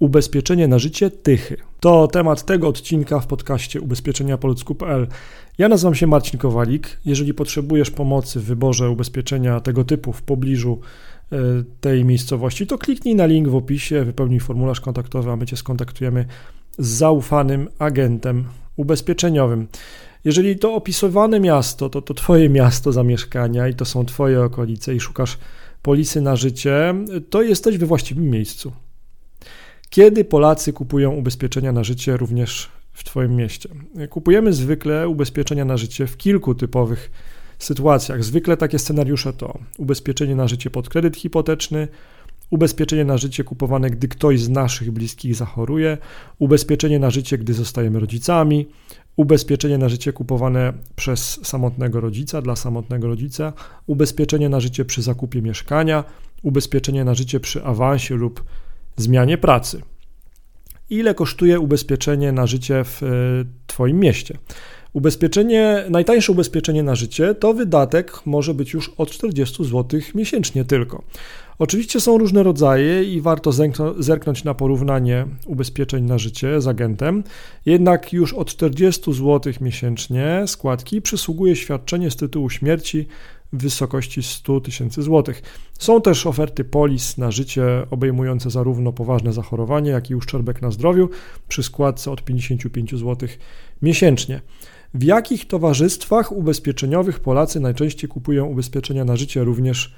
Ubezpieczenie na życie Tychy. To temat tego odcinka w podcaście ubezpieczeniapoludzku.pl. Ja nazywam się Marcin Kowalik. Jeżeli potrzebujesz pomocy w wyborze ubezpieczenia tego typu w pobliżu e, tej miejscowości, to kliknij na link w opisie, wypełnij formularz kontaktowy, a my Cię skontaktujemy z zaufanym agentem ubezpieczeniowym. Jeżeli to opisywane miasto, to to Twoje miasto zamieszkania i to są Twoje okolice i szukasz polisy na życie, to jesteś we właściwym miejscu. Kiedy Polacy kupują ubezpieczenia na życie również w Twoim mieście? Kupujemy zwykle ubezpieczenia na życie w kilku typowych sytuacjach. Zwykle takie scenariusze to ubezpieczenie na życie pod kredyt hipoteczny, ubezpieczenie na życie kupowane, gdy ktoś z naszych bliskich zachoruje, ubezpieczenie na życie, gdy zostajemy rodzicami, ubezpieczenie na życie kupowane przez samotnego rodzica, dla samotnego rodzica, ubezpieczenie na życie przy zakupie mieszkania, ubezpieczenie na życie przy awansie lub zmianie pracy. Ile kosztuje ubezpieczenie na życie w e, Twoim mieście? Ubezpieczenie, najtańsze ubezpieczenie na życie to wydatek może być już od 40 zł miesięcznie tylko. Oczywiście są różne rodzaje i warto zerknąć na porównanie ubezpieczeń na życie z agentem, jednak już od 40 zł miesięcznie składki przysługuje świadczenie z tytułu śmierci w wysokości 100 tysięcy złotych. Są też oferty polis na życie obejmujące zarówno poważne zachorowanie, jak i uszczerbek na zdrowiu przy składce od 55 zł miesięcznie. W jakich towarzystwach ubezpieczeniowych Polacy najczęściej kupują ubezpieczenia na życie, również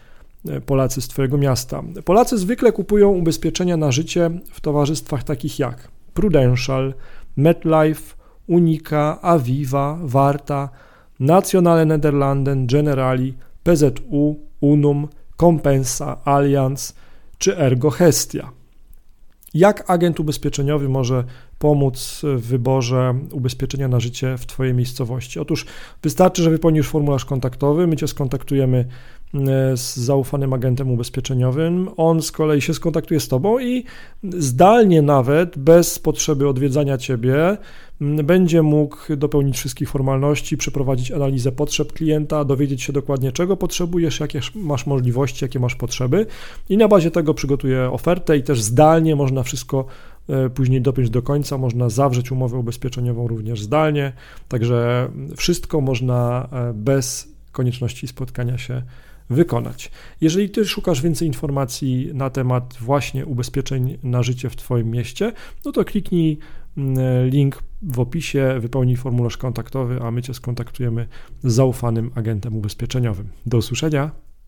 e, Polacy z Twojego miasta? Polacy zwykle kupują ubezpieczenia na życie w towarzystwach takich jak Prudential, MetLife, Unica, Aviva, Warta, Nationale Nederlanden, Generali, PZU, Unum, Compensa, Allianz czy Ergo Hestia. Jak agent ubezpieczeniowy może pomóc w wyborze ubezpieczenia na życie w Twojej miejscowości? Otóż wystarczy, że wypełnisz formularz kontaktowy, my Cię skontaktujemy z zaufanym agentem ubezpieczeniowym. On z kolei się skontaktuje z Tobą i zdalnie nawet, bez potrzeby odwiedzania Ciebie, będzie mógł dopełnić wszystkich formalności, przeprowadzić analizę potrzeb klienta, dowiedzieć się dokładnie, czego potrzebujesz, jakie masz możliwości, jakie masz potrzeby. I na bazie tego przygotuje ofertę i też zdalnie można wszystko e, później dopiąć do końca, można zawrzeć umowę ubezpieczeniową również zdalnie, także wszystko można e, bez konieczności spotkania się wykonać. Jeżeli Ty szukasz więcej informacji na temat właśnie ubezpieczeń na życie w Twoim mieście, no to kliknij mm, link w opisie, wypełnij formularz kontaktowy, a my Cię skontaktujemy z zaufanym agentem ubezpieczeniowym. Do usłyszenia.